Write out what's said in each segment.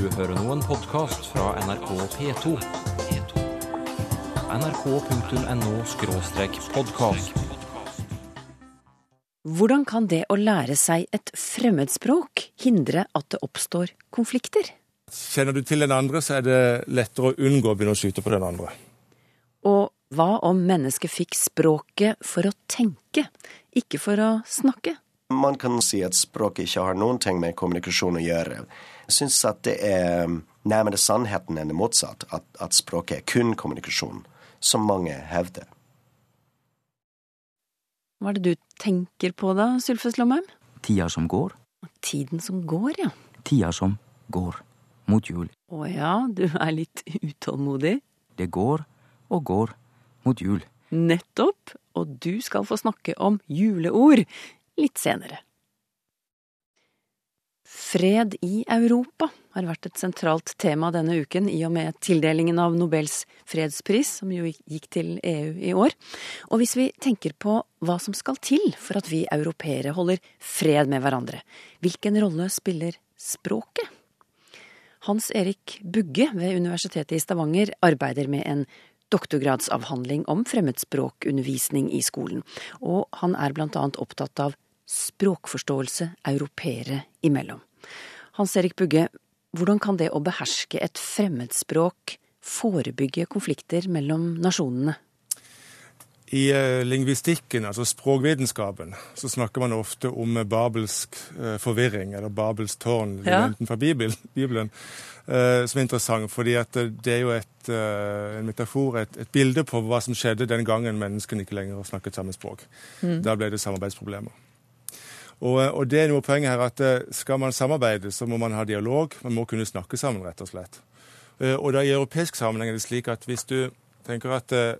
Du hører nå en podkast fra NRK P2. nrk.no-podkast. Hvordan kan det å lære seg et fremmedspråk hindre at det oppstår konflikter? Kjenner du til den andre, så er det lettere å unngå å begynne å skyte på den andre. Og hva om mennesket fikk språket for å tenke, ikke for å snakke? Man kan si at språket ikke har noen ting med kommunikasjon å gjøre. Jeg syns at det er nærmere sannheten enn det motsatt, at, at språket er kun kommunikasjon, som mange hevder. Hva er det du tenker på da, Sylfes Lomheim? Tida som går, Tiden som går, ja. tida som går mot jul. Å ja, du er litt utålmodig. Det går og går mot jul. Nettopp. Og du skal få snakke om juleord litt senere. Fred i Europa har vært et sentralt tema denne uken i og med tildelingen av Nobels fredspris, som jo gikk til EU i år. Og hvis vi tenker på hva som skal til for at vi europeere holder fred med hverandre, hvilken rolle spiller språket? Hans Erik Bugge ved Universitetet i Stavanger arbeider med en doktorgradsavhandling om fremmedspråkundervisning i skolen, og han er blant annet opptatt av språkforståelse europeere imellom. Hans Erik Bugge, hvordan kan det å beherske et fremmedspråk forebygge konflikter mellom nasjonene? I eh, lingvistikken, altså språkvitenskapen, så snakker man ofte om babelsk eh, forvirring, eller Babels tårn, Ja. fra Bibel, Bibelen, eh, som er interessant. fordi eh, det er jo et, eh, en metafor, et, et bilde på hva som skjedde den gangen menneskene ikke lenger snakket samme språk. Da ble det samarbeidsproblemer. Og, eh, og det er noe av poenget her at eh, skal man samarbeide, så må man ha dialog. Man må kunne snakke sammen, rett og slett. Eh, Og da i europeisk sammenheng er det slik at hvis du tenker at eh,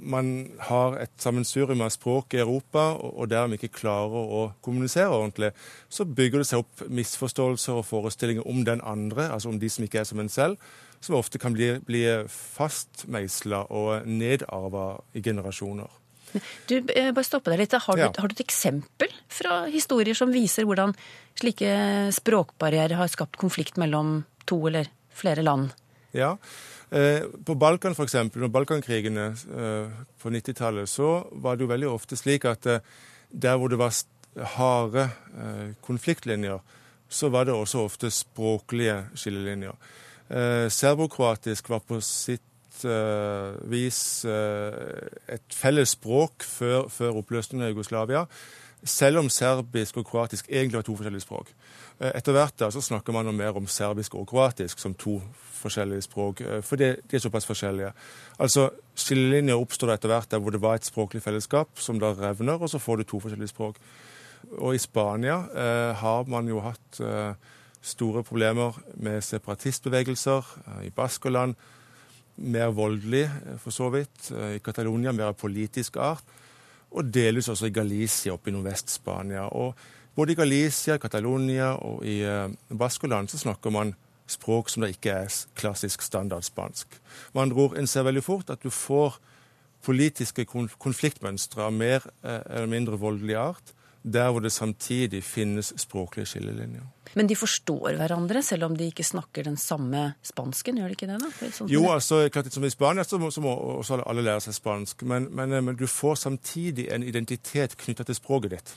man har et sammensurium av språk i Europa, og der dermed ikke klarer å kommunisere ordentlig, så bygger det seg opp misforståelser og forestillinger om den andre, altså om de som ikke er som en selv, som ofte kan bli, bli fastmeisla og nedarva i generasjoner. Du, eh, bare stoppe deg litt. Har du, Ja. har du et eksempel fra historier som viser hvordan slike språkbarrierer har skapt konflikt mellom to eller flere land? Ja. Eh, På Balkan f.eks., under Balkankrigene eh, på 90-tallet, så var det jo veldig ofte slik at eh, der hvor det var harde konfliktlinjer, så var det også ofte språklige skillelinjer. Serbokroatisk var på sitt vis et felles språk før, før oppløsningen av Jugoslavia, selv om serbisk og kroatisk egentlig var to forskjellige språk. Eh, Etter hvert da så snakker man mer om serbisk og kroatisk som to forskjellige språk, eh, for de er såpass forskjellige. Altså, Skillelinjer oppstår etter hvert der hvor det var et språklig fellesskap som da revner, og så får du to forskjellige språk. Og i Spania eh, har man jo hatt eh, store problemer med separatistbevegelser. Eh, I Baskoland mer voldelig, eh, for så vidt. I Catalonia mer av politisk art. Og delvis også i Galicia oppe i Nordvest-Spania. Og både i Galicia, Catalonia og i eh, Baskoland så snakker man språk som da ikke er klassisk standardspansk. Med andre ord, en ser veldig fort at du får politiske konfliktmønstre av mer eh, eller mindre voldelig art, der hvor det samtidig finnes språklige skillelinjer. Men de forstår hverandre, selv om de ikke snakker den samme spansken, gjør de ikke det? da? Det sånn Jo, altså, klart som i Spania så må, så må også alle lære seg spansk, men, men, eh, men du får samtidig en identitet knytta til språket ditt.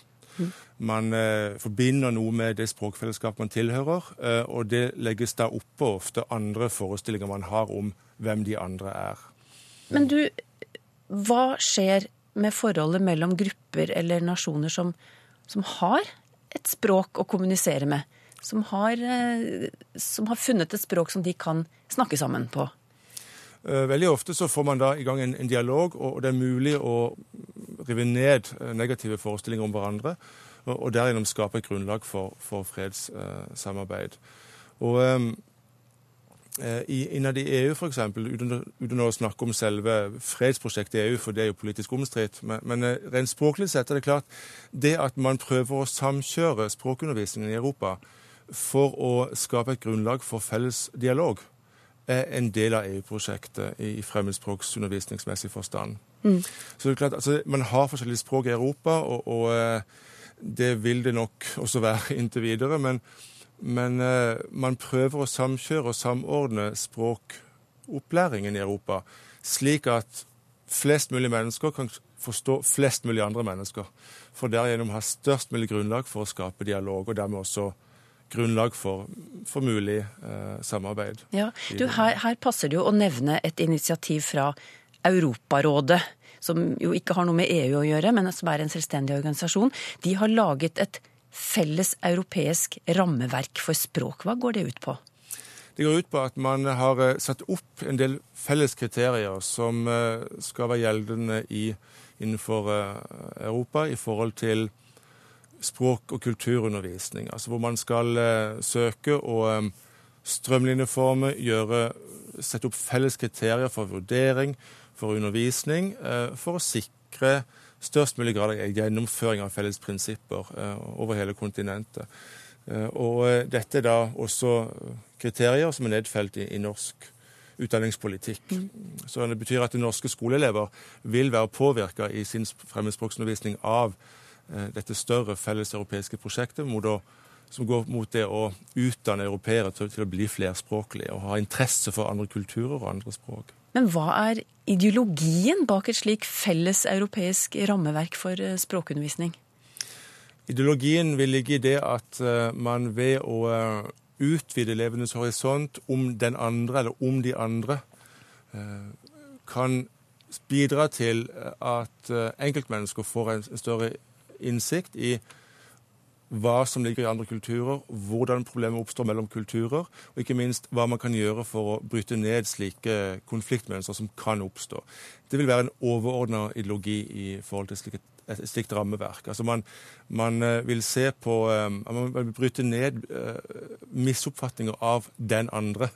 Man eh, forbinder noe med det språkfellesskapet man tilhører, eh, og det legges da oppå ofte andre forestillinger man har om hvem de andre er. Men du, hva skjer med forholdet mellom grupper eller nasjoner som, som har et språk å kommunisere med? Som har, eh, som har funnet et språk som de kan snakke sammen på? Eh, Veldig ofte så får man da i gang en, en dialog, og og det er mulig å rive ned eh, negative forestillinger om hverandre, og, og derigjennom skape et grunnlag for, for fredssamarbeid. og eh, eh, i- Innad i EU, f.eks., uten, uten å snakke om selve fredsprosjektet i EU, for det er jo politisk omstridt, men, men eh, rent språklig sett er det klart det at man prøver å samkjøre språkundervisningen i Europa for å skape et grunnlag for felles dialog, er en del av EU-prosjektet i fremmedspråksundervisningsmessig forstand. Så det er klart, altså, Man har forskjellige språk i Europa, og, og eh, det vil det nok også være inntil videre. Men, Men eh, man prøver å samkjøre og samordne språkopplæringen i Europa, slik at flest mulig mennesker kan forstå flest mulig andre mennesker. For derigjennom ha størst mulig grunnlag for å skape dialog, og dermed også grunnlag for, for mulig eh, samarbeid. Ja, du, her, her passer det jo å nevne et initiativ fra Europarådet. Som jo ikke har noe med EU å gjøre, men som er en selvstendig organisasjon. De har laget et felles europeisk rammeverk for språk. Hva går det ut på? Det går ut på at man har eh, satt opp en del felles kriterier som eh, skal være gjeldende i, innenfor eh, Europa i forhold til språk- og kulturundervisning. Altså hvor man skal søke å strømlinjeforme, gjøre, sette opp felles kriterier for vurdering, for undervisning, for å sikre størst mulig grad av gjennomføring av felles prinsipper over hele kontinentet. Og dette er da også kriterier som er nedfelt i, i norsk utdanningspolitikk. Mm. Så Det betyr at norske skoleelever vil være påvirka i sin fremmedspråksundervisning av eh, dette større felleseuropeiske prosjektet å, som går mot det å utdanne europeere til, til, å bli flerspråklige og ha interesse for andre kulturer og andre språk. Men hva er ideologien bak et slik felles europeisk rammeverk for eh, språkundervisning? Ideologien vil ligge i det at uh, man ved å uh, utvide elevenes horisont om den andre, eller om de andre, eh, kan bidra til at eh, enkeltmennesker får en større innsikt i hva som ligger i andre kulturer, hvordan problemer oppstår mellom kulturer, og ikke minst hva man kan gjøre for å bryte ned slike konfliktmønstre som kan oppstå. Det vil være en overordna ideologi i forhold til slike et slikt rammeverk. Altså man, man eh, vil se på eh, Man vil bryte ned eh, misoppfatninger av den andre.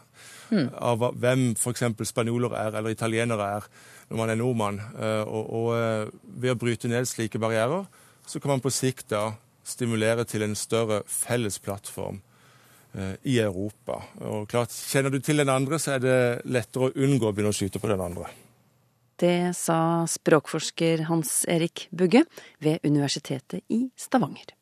Mm. Av hvem f.eks. spanjoler er, eller italienere er, når man er nordmann. Og, og, ved å bryte ned slike barrierer, så kan man på sikt da stimulere til en større felles plattform i Europa. Og klart, Kjenner du til den andre, så er det lettere å unngå å begynne å skyte på den andre. Det sa språkforsker Hans Erik Bugge ved Universitetet i Stavanger.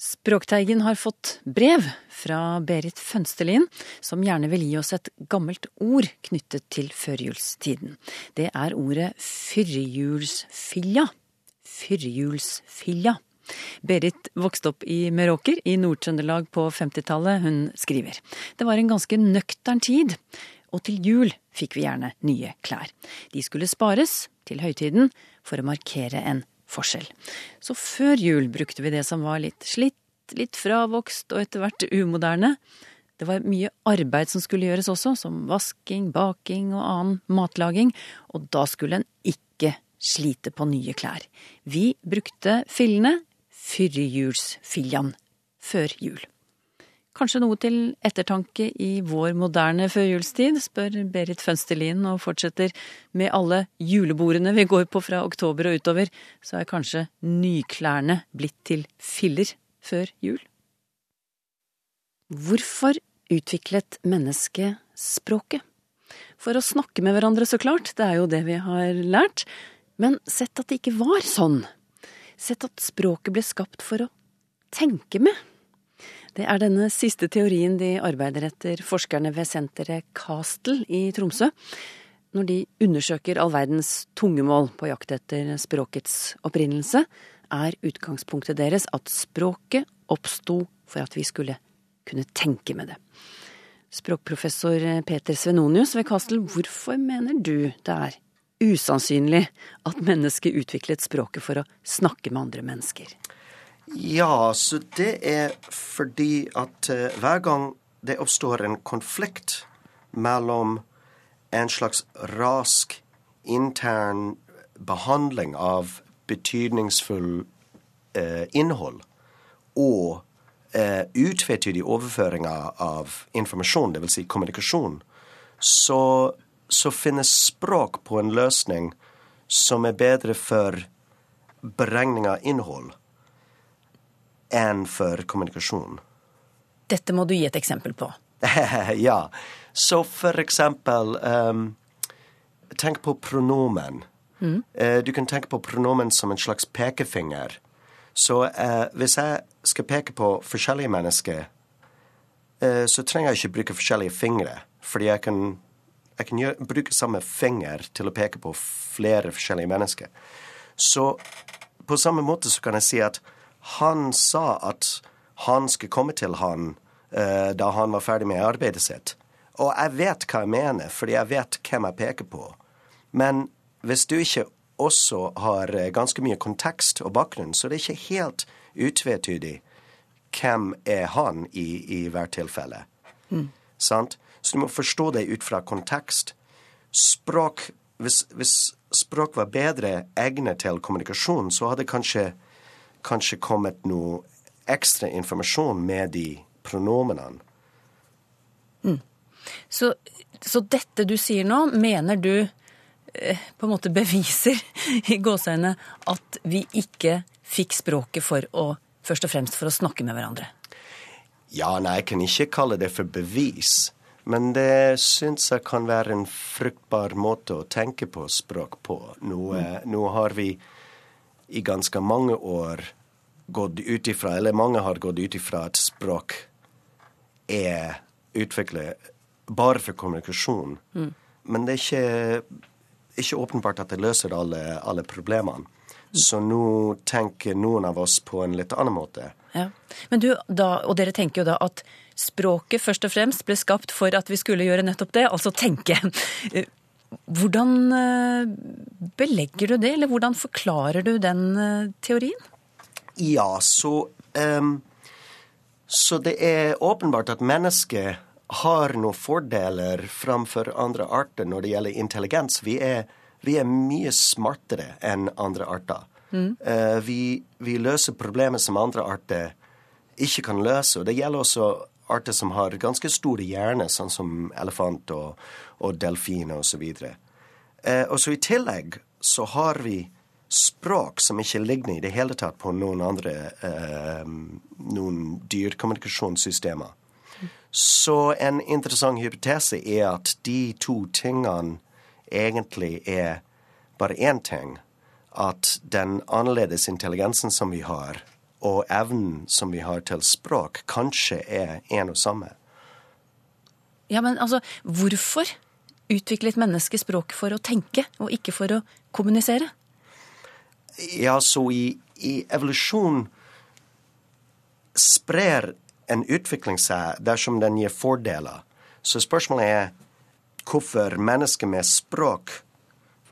Språkteigen har fått brev fra Berit Fønstelin, som gjerne vil gi oss et gammelt ord knyttet til førjulstiden. Det er ordet fyrjulsfilla. Fyrjulsfilla. Berit vokste opp i Meråker i Nord-Trøndelag på 50-tallet. Hun skriver. Det var en ganske nøktern tid og til jul fikk vi gjerne nye klær. De skulle spares til høytiden for å markere en forskjell. Så før jul brukte vi det som var litt slitt, litt fravokst og etter hvert umoderne. Det var mye arbeid som skulle gjøres også, som vasking, baking og annen matlaging, og da skulle en ikke slite på nye klær. Vi brukte fillene, fyrjulsfiljan, før jul. Kanskje noe til ettertanke i vår moderne førjulstid, spør Berit Fønstelin og fortsetter med alle julebordene vi går på fra oktober og utover, så er kanskje nyklærne blitt til filler før jul? Hvorfor utviklet mennesket språket? For å snakke med hverandre, så klart, det er jo det vi har lært. Men sett at det ikke var sånn. Sett at språket ble skapt for å tenke med. Det er denne siste teorien de arbeider etter, forskerne ved senteret Castel i Tromsø, når de undersøker all verdens tungemål på jakt etter språkets opprinnelse, er utgangspunktet deres at språket oppsto for at vi skulle kunne tenke med det. Språkprofessor Peter Svenonius ved Castel, hvorfor mener du det er usannsynlig at mennesket utviklet språket for å snakke med andre mennesker? Ja, så det er fordi at uh, hver gang det oppstår en konflikt mellom en slags rask intern behandling av betydningsfull eh, innhold og eh, utvetydig overføring av informasjon, dvs. Si kommunikasjon, så, så finnes språk på en løsning som er bedre for beregning av innhold enn for kommunikasjon. Dette må du gi et eksempel på. ja. Så for eksempel um, Tenk på pronomen. Mm. Uh, du kan tenke på pronomen som en slags pekefinger Så uh, hvis jeg skal peke på forskjellige mennesker, uh, så trenger jeg ikke bruke forskjellige fingre. Fordi jeg kan, jeg kan gjøre, bruke samme finger til å peke på flere forskjellige mennesker. Så på samme måte så kan jeg si at han sa at han skulle komme til han eh, da han var ferdig med arbeidet sitt. Og jeg vet hva jeg mener, fordi jeg vet hvem jeg peker på. Men hvis du ikke også har eh, ganske mye kontekst og bakgrunn, så det er ikke helt utvetydig hvem er han i, i hvert tilfelle. Mm. Sant? Så du må forstå det ut fra kontekst. Språk hvis, hvis, språk var bedre egnet til kommunikasjon, så hadde kanskje, kanskje kommet noe ekstra informasjon med de pronomenene. Mm. Så, så, dette du sier nå, mener du eh, på en måte beviser i gåseøynene at vi ikke fikk språket for å først og fremst for å snakke med hverandre? Ja, nei, jeg kan ikke kalle det for bevis. Men det syns jeg kan være en fruktbar måte å tenke på språk på. Nå, mm. nå har vi i ganske mange år gått ut ifra, eller mange har gått ut ifra at språk er utviklet bare for kommunikasjon. Mm. Men det er ikke, ikke, åpenbart at det løser alle, alle problemene. Så nå tenker noen av oss på en litt annen måte. Ja. Men du, da, Og dere tenker jo da at språket først og fremst ble skapt for at vi skulle gjøre nettopp det, altså tenke. Hvordan eh, belegger du det, eller hvordan forklarer du den eh, teorien? Ja, så um, Så det er åpenbart at mennesket har noen fordeler framfor andre arter når det gjelder intelligens. Vi er, vi er mye smartere enn andre arter. Mm. Uh, vi, vi, løser problemer som andre arter ikke kan løse. Og det gjelder også arter som har ganske store hjerner, sånn som elefant og, og delfiner osv. Og, uh, og så i tillegg så har vi språk som ikke ligner i det hele tatt på noen andre eh, noen dyrkommunikasjonssystemer. Så en interessant hypotese er at de to tingene egentlig er bare én ting. At den annerledes intelligensen som vi har, og evnen som vi har til språk, kanskje er en og samme. Ja, men altså, hvorfor utviklet mennesket språk for å tenke, og ikke for å kommunisere? Ja, så i, i evolusjon sprer en utvikling seg dersom den gir fordeler. Så spørsmålet er hvorfor mennesker med språk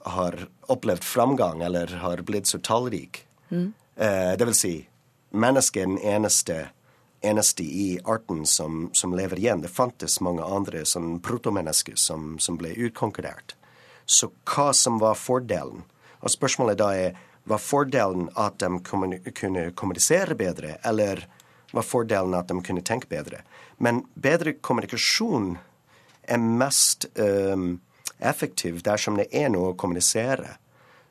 har opplevd framgang eller har blitt så tallrik. Mm. Eh, det vil si, mennesket er den eneste, eneste i arten som, som, lever igjen. Det fantes mange andre sånn protomennesker som, som ble utkonkurrert. Så hva som var fordelen? Og spørsmålet da er var fordelen at de kunne kommunisere bedre, eller var fordelen at de kunne tenke bedre? Men bedre kommunikasjon er mest um, effektiv dersom det er noe å kommunisere.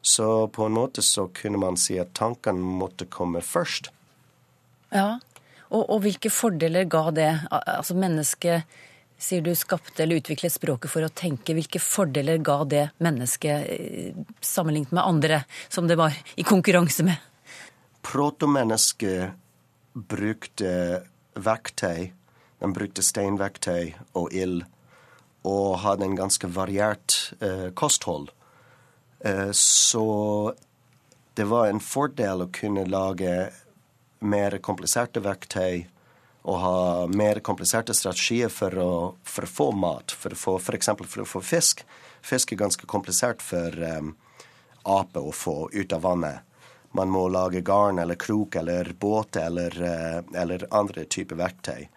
Så på en måte så kunne man si at tankene måtte komme først. Ja, og, og hvilke fordeler ga det? Altså mennesket sier du skapte eller utviklet språket for å tenke. Hvilke fordeler ga det mennesket eh, sammenlignet med andre som det var i konkurranse med? Protomennesket brukte verktøy. De brukte steinverktøy og ild, og hadde en ganske variert eh, kosthold. Eh, så det var en fordel å kunne lage mer kompliserte verktøy og ha mer kompliserte strategier for å, for å få mat, for å. For, å få fisk. Fisk er ganske komplisert for um, ape å få ut av vannet. Man må lage garn eller krok eller båt eller, uh, eller andre typer verktøy.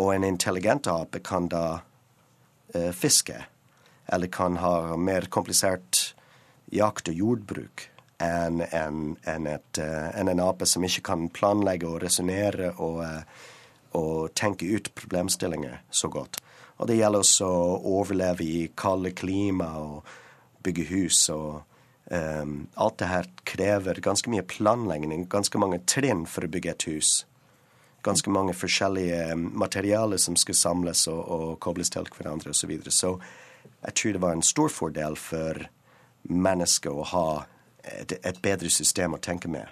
Og en intelligent ape kan da uh, fiske, eller kan ha mer komplisert jakt og jordbruk enn en, en, en, en ape som ikke kan planlegge og resonnere og og, tenke ut problemstillinger så godt. Og det gjelder også å overleve i kalde klima og bygge hus. og um, Alt det her krever ganske mye planlegging, ganske mange trinn for å bygge et hus. Ganske mange forskjellige materialer som skal samles og, og kobles til hverandre osv. Så, videre. så jeg tror det var en stor fordel for mennesket å ha et, et bedre system å tenke med.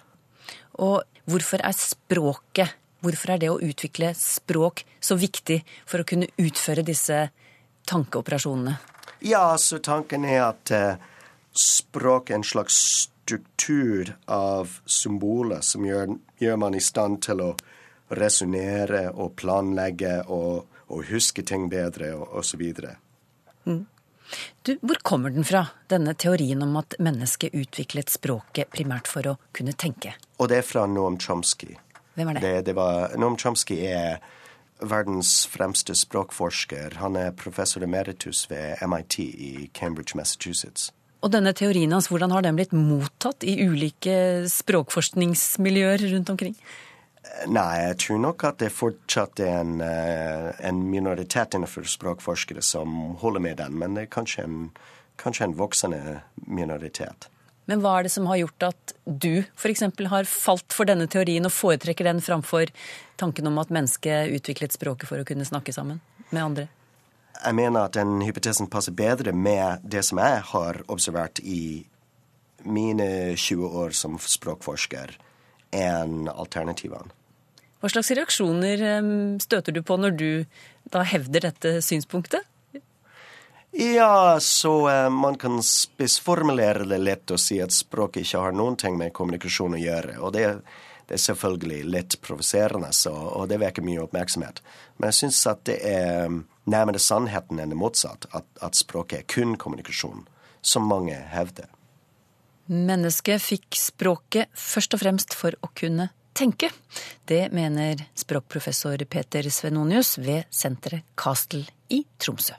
Og hvorfor er språket, hvorfor er det å utvikle språk så viktig for å kunne utføre disse tankeoperasjonene? Ja, så tanken er at eh, språk er en slags struktur av symboler som gjør, gjør man i stand til å resonnere og planlegge og, og huske ting bedre og osv. Du, hvor kommer den fra, denne teorien om at mennesket utviklet språket primært for å kunne tenke? Og det er fra Noam Chomsky. Hvem er det? Det, det var, Noam Chomsky er verdens fremste språkforsker. Han er professor emeritus ved MIT i Cambridge, Massachusetts. Og denne teorien hans, hvordan har den blitt mottatt i ulike språkforskningsmiljøer rundt omkring? Nei, jeg tror nok at det fortsatt er en, eh, en minoritet innenfor språkforskere som holder med den, men det er kanskje en, kanskje en voksende minoritet. Men hva er det som har gjort at du f.eks. har falt for denne teorien og foretrekker den framfor tanken om at mennesket utviklet språket for å kunne snakke sammen med andre? Jeg mener at den hypotesen passer bedre med det som jeg har observert i mine 20 år som språkforsker, enn alternativene. Hva slags reaksjoner støter du på når du da hevder dette synspunktet? Ja, så eh, man kan spissformulere det litt og si at språket ikke har noen ting med kommunikasjon å gjøre. Og det, det er selvfølgelig litt provoserende, så, og det vekker mye oppmerksomhet. Men jeg syns at det er nærmere sannheten enn det motsatt, at, at språket er kun kommunikasjon, som mange hevder. Mennesket fikk språket først og fremst for å kunne tenke. Det mener språkprofessor Peter Svenonius ved senteret Castle i Tromsø.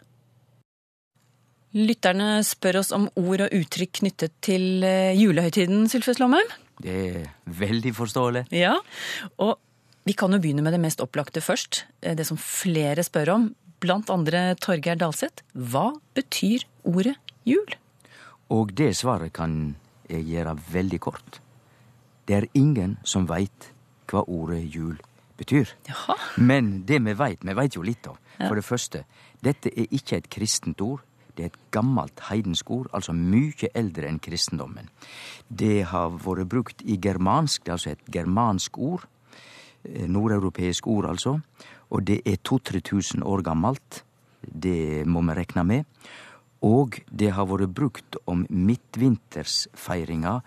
Lytterne spør oss om ord og uttrykk knyttet til eh, julehøytiden, Sylfes Lomheim. Det er veldig forståelig. Ja, og vi kan jo begynne med det mest opplagte først. eh, Det som flere spør om, blant andre Torgeir Dalseth. Hva betyr ordet jul? Og det svaret kan jeg gjøre veldig kort. Det er ingen som veit hva ordet jul betyr. Jaha. Men det vi veit, vi veit jo litt av. For det første, dette er ikke et kristent ord. Det er et gammelt heidensk ord, altså mye eldre enn kristendommen. Det har vært brukt i germansk, det er altså et germansk ord. eh, Nordeuropeisk ord, altså. Og det er 2000-3000 år gammelt. Det må vi rekne med. Og det har vært brukt om midtvintersfeiringa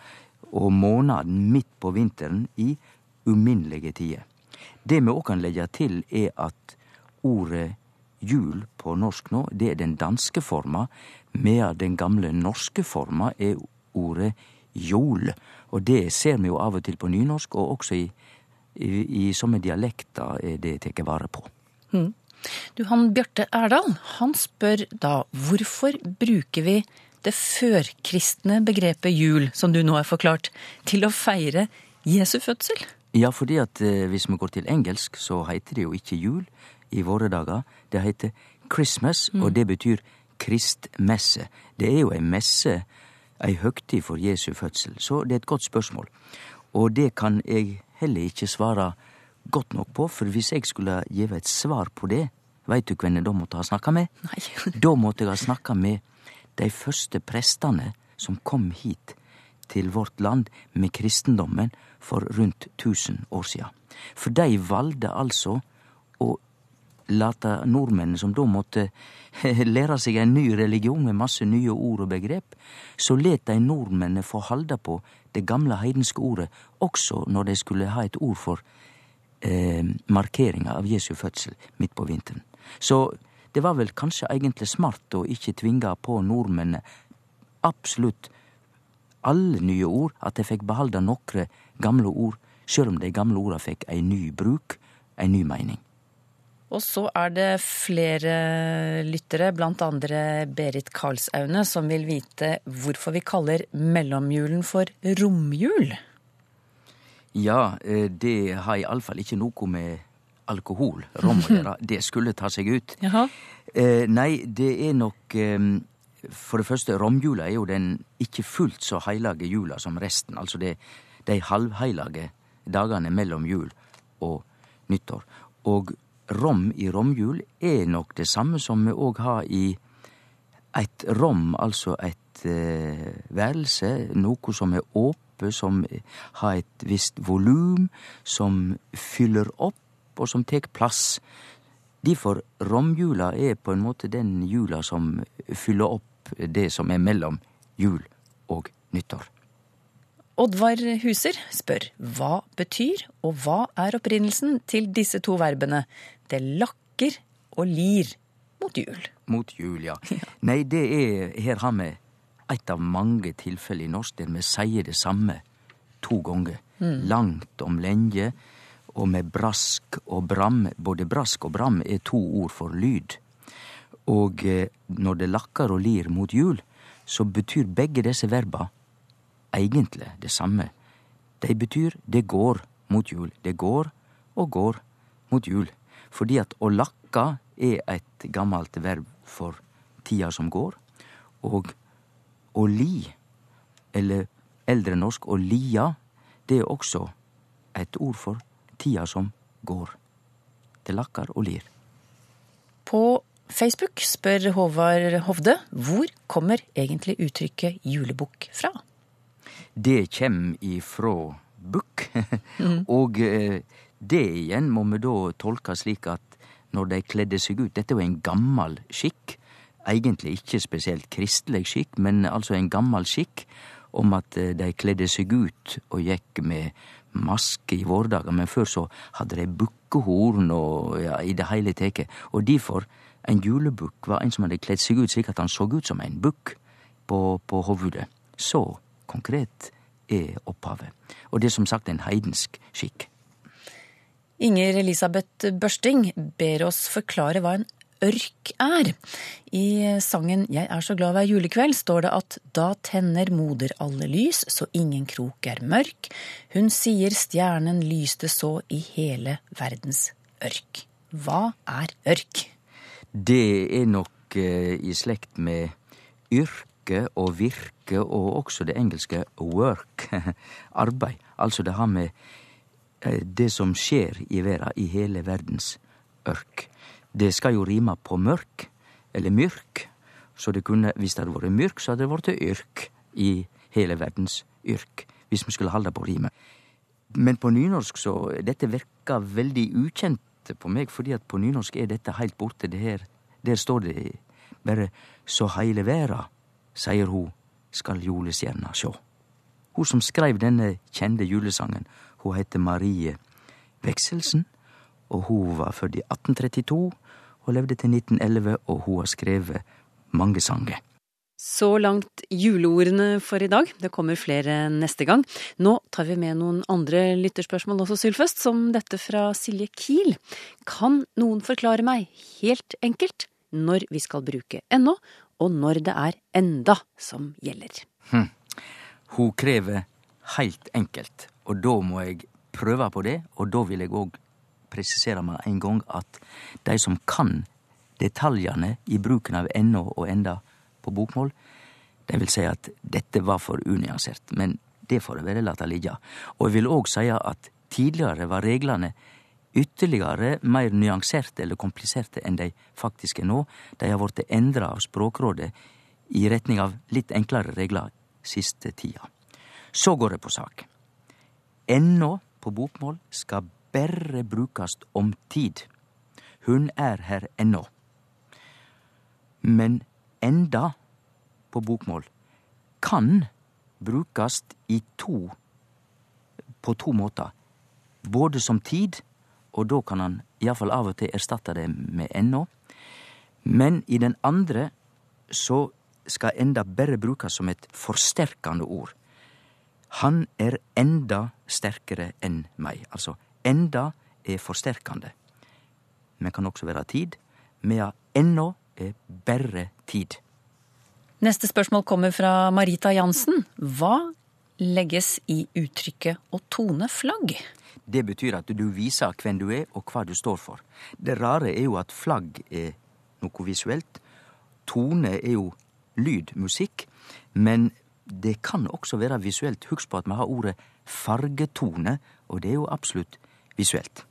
og måneden midt på vinteren i uminnelige tider. Det vi òg kan legge til, er at ordet jul på norsk nå, det er den danske forma, medan den gamle norske forma er ordet jol. Og det ser vi jo av og til på nynorsk, og også i, i, i somme dialekter er det tatt vare på. Du, han Bjarte Erdal, han spør da hvorfor bruker vi det førkristne begrepet jul, som du nå har forklart, til å feire Jesu fødsel? Ja, fordi at eh, hvis vi går til engelsk, så heter det jo ikke jul i våre dager. Det heter Christmas, og det betyr kristmesse. Det er jo ei messe, ei høgtid for Jesu fødsel. Så det er et godt spørsmål. Og det kan jeg heller ikke svare godt nok på, for hvis jeg skulle gjeve et svar på det, veit du hvem jeg da måtte ha snakka med? Nei. Da måtte jeg ha snakka med de første prestene som kom hit til vårt land med kristendommen for rundt 1000 år sia. For de valgte altså å late nordmennene, som da måtte lære seg en ny religion med masse nye ord og begrep, så let de nordmennene få halde på det gamle heidenske ordet også når de skulle ha et ord for eh, markeringa av Jesu fødsel midt på vinteren. Så det var vel kanskje egentlig smart å ikke tvinge på nordmennene absolutt alle nye ord, at de fikk behalde nokre gamle ord, sjøl om de gamle orda fikk ei ny bruk, ei ny mening. Og så er det flere lyttere, blant andre Berit Karlsaune, som vil vite hvorfor vi kaller mellomjulen for romjul. Ja, eh, det har iallfall ikke noe med alkohol, rom, å gjøre. Det skulle ta seg ut. Jaha. Eh, nei, det er nok eh, For det første, romjula er jo den ikke fullt så heilage jula som resten. Altså det, de halvheilage dagene mellom jul og nyttår. Og rom i romjul er nok det samme som vi òg har i et rom, altså et eh, værelse, noe som er åpent som har et visst volum, som fyller opp, og som tek plass. Derfor romjula er på en måte den jula som fyller opp det som er mellom jul og nyttår. Oddvar Huser spør hva betyr og hva er opprinnelsen til disse to verbene det lakker og lir mot jul? Mot jul, ja. Nei, det er Her har vi et av mange tilfeller i norsk der vi sier det samme to ganger. Langt om lenge, og med brask og bram. Både brask og bram er to ord for lyd. Og eh, når det lakker og lir mot jul, så betyr begge disse verba egentlig det samme. De betyr det går mot jul. Det går og går mot jul. Fordi at å lakke er et gammelt verb for tida som går. Og å li, eller eldre norsk å lia, det er også et ord for tida som går. Det lakker og lir. På Facebook spør Håvard Hovde hvor kommer egentlig uttrykket julebukk fra? Det kjem ifrå bukk. Og eh, det igjen må vi da tolke slik at når de kledde seg ut Dette er jo en gammel skikk. Egentlig ikke spesielt kristelig skikk, men altså en gammel skikk om at eh, de kledde seg ut og gikk med maske i våre dager, men før så hadde de bukkehorn og ja, i det hele tatt. Og difor, en julebukk var en som hadde kledd seg ut slik at han så ut som en bukk på, på hovudet. Så konkret er opphavet. Og det er som sagt en heidensk skikk. Inger Elisabeth Børsting ber oss forklare hva en ørk er. I sangen Jeg er så glad hver julekveld står det at da tenner moder alle lys, så ingen krok er mørk. Hun sier stjernen lyste så i hele verdens ørk. Hva er ørk? Det er nok eh, i slekt med yrke og virke og også det engelske work, arbeid. Altså det har med eh, det som skjer i verda, i hele verdens ørk. Det skal jo rime på mørk, eller myrk, så det kunne, hvis det hadde vært myrk, så hadde det vært yrk i hele verdens yrk, hvis vi skulle holde på rimet. Men på nynorsk så Dette virker veldig ukjent på meg, fordi at på nynorsk er dette heilt borte. Det her, der står det bare 'så heile verda', sier hun, skal julestjerna sjå. Hun som skreiv denne kjende julesangen, hun heter Marie Vekselsen, og hun var født i 1832 og levde til 1911, og hun har skrevet mange sanger. Så langt juleordene for i dag. Det kommer flere neste gang. Nå tar vi med noen andre lytterspørsmål også, Sylfest, som dette fra Silje Kiel. Kan noen forklare meg, helt enkelt, når vi skal bruke ennå, og når det er enda som gjelder? Hm. Hun krever helt enkelt, og da må jeg prøve på det, og da vil jeg òg presisere med en gang at de som kan detaljene i bruken av ennå og enda på bokmål, Det vil si at dette var for unyansert, men det får jeg vel late ligge. Og jeg vil òg si at tidligere var reglene ytterligere mer nyanserte eller kompliserte enn de faktisk er nå. De har blitt endra av Språkrådet i retning av litt enklere regler siste tida. Så går det på sak. Ennå på bokmål skal berre brukast om tid. Hun er her ennå. Men enda på bokmål kan brukast i to på to måter. Både som tid, og da kan han iallfall av og til erstatte det med ennå. Men i den andre så skal enda berre brukast som et forsterkende ord. Han er enda sterkere enn meg. Altså enda er forsterkende. Men kan også være tid, medan ennå er berre tid. Neste spørsmål kommer fra Marita Jansen. Hva legges i uttrykket å tone flagg? Det betyr at du viser hvem du er og hva du står for. Det rare er jo at flagg er noe visuelt. Tone er jo lyd, musikk. Men det kan også være visuelt. Husk på at vi har ordet fargetone, og det er jo absolutt visuelt.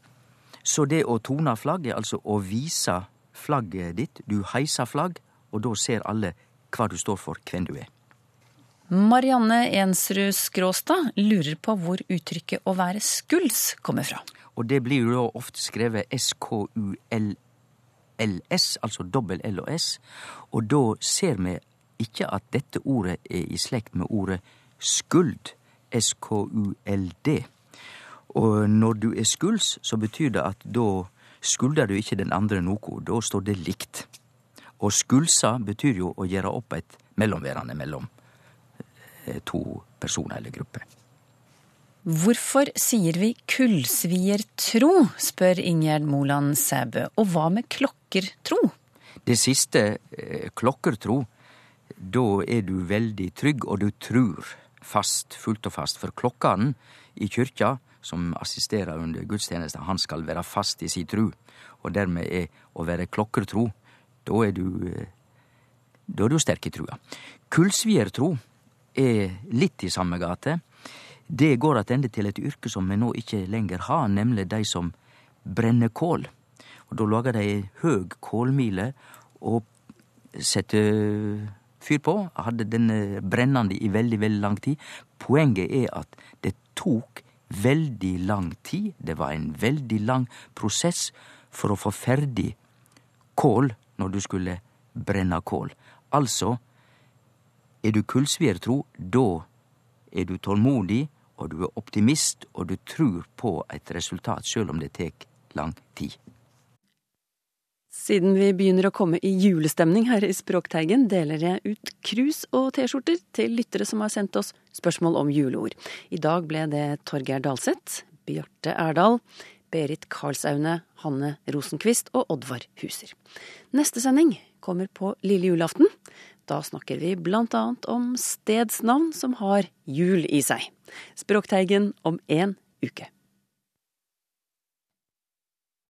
Så det å tone flagg er altså å vise flagget ditt. Du heiser flagg, og da ser alle hva du står for, hvem du er. Marianne Ensrud Skråstad lurer på hvor uttrykket 'å være skuls' kommer fra. Og det blir jo da ofte skrevet SKULLS, altså dobbel L og S. Og da ser vi ikke at dette ordet er i slekt med ordet skuld, SKULD. Og når du er skuls, så betyr det at da skulder du ikke den andre noe, da står det likt. Og skulsa betyr jo å gjøre opp et mellomværende mellom eh, to personer eller grupper. Hvorfor sier vi kullsviertro, spør Ingjerd Moland Sæbø. Og hva med klokkertro? Det siste, eh, klokkertro, da er du veldig trygg, og du trur fast, fullt og fast. For klokkene i kyrkja, som assisterer under gudstjenesten, han skal være fast i si tru. Og dermed er å være klokkertro, da er du eh, da er du sterk i trua. Kullsviertro er litt i samme gate. Det går attende til et yrke som vi nå ikke lenger har, nemlig de som brenner kål. Og Da lager de ei høg kålmile og setter fyr på. Hadde den brennende i veldig, veldig lang tid. Poenget er at det tok veldig lang tid. Det var en veldig lang prosess for å få ferdig kål når du skulle brenne kål. Altså, er du kullsviertro, da er du tålmodig, og du er optimist, og du tror på et resultat, sjøl om det tek lang tid. Siden vi begynner å komme i julestemning her i Språkteigen, deler jeg ut krus og T-skjorter til lyttere som har sendt oss spørsmål om juleord. I dag ble det Torgeir Dalseth, Bjarte Erdal, Berit Karlsaune, Hanne Rosenquist og Oddvar Huser. Neste sending kommer på lille julaften. Da snakker vi blant annet om stedsnavn som har jul i seg. Språkteigen om én uke.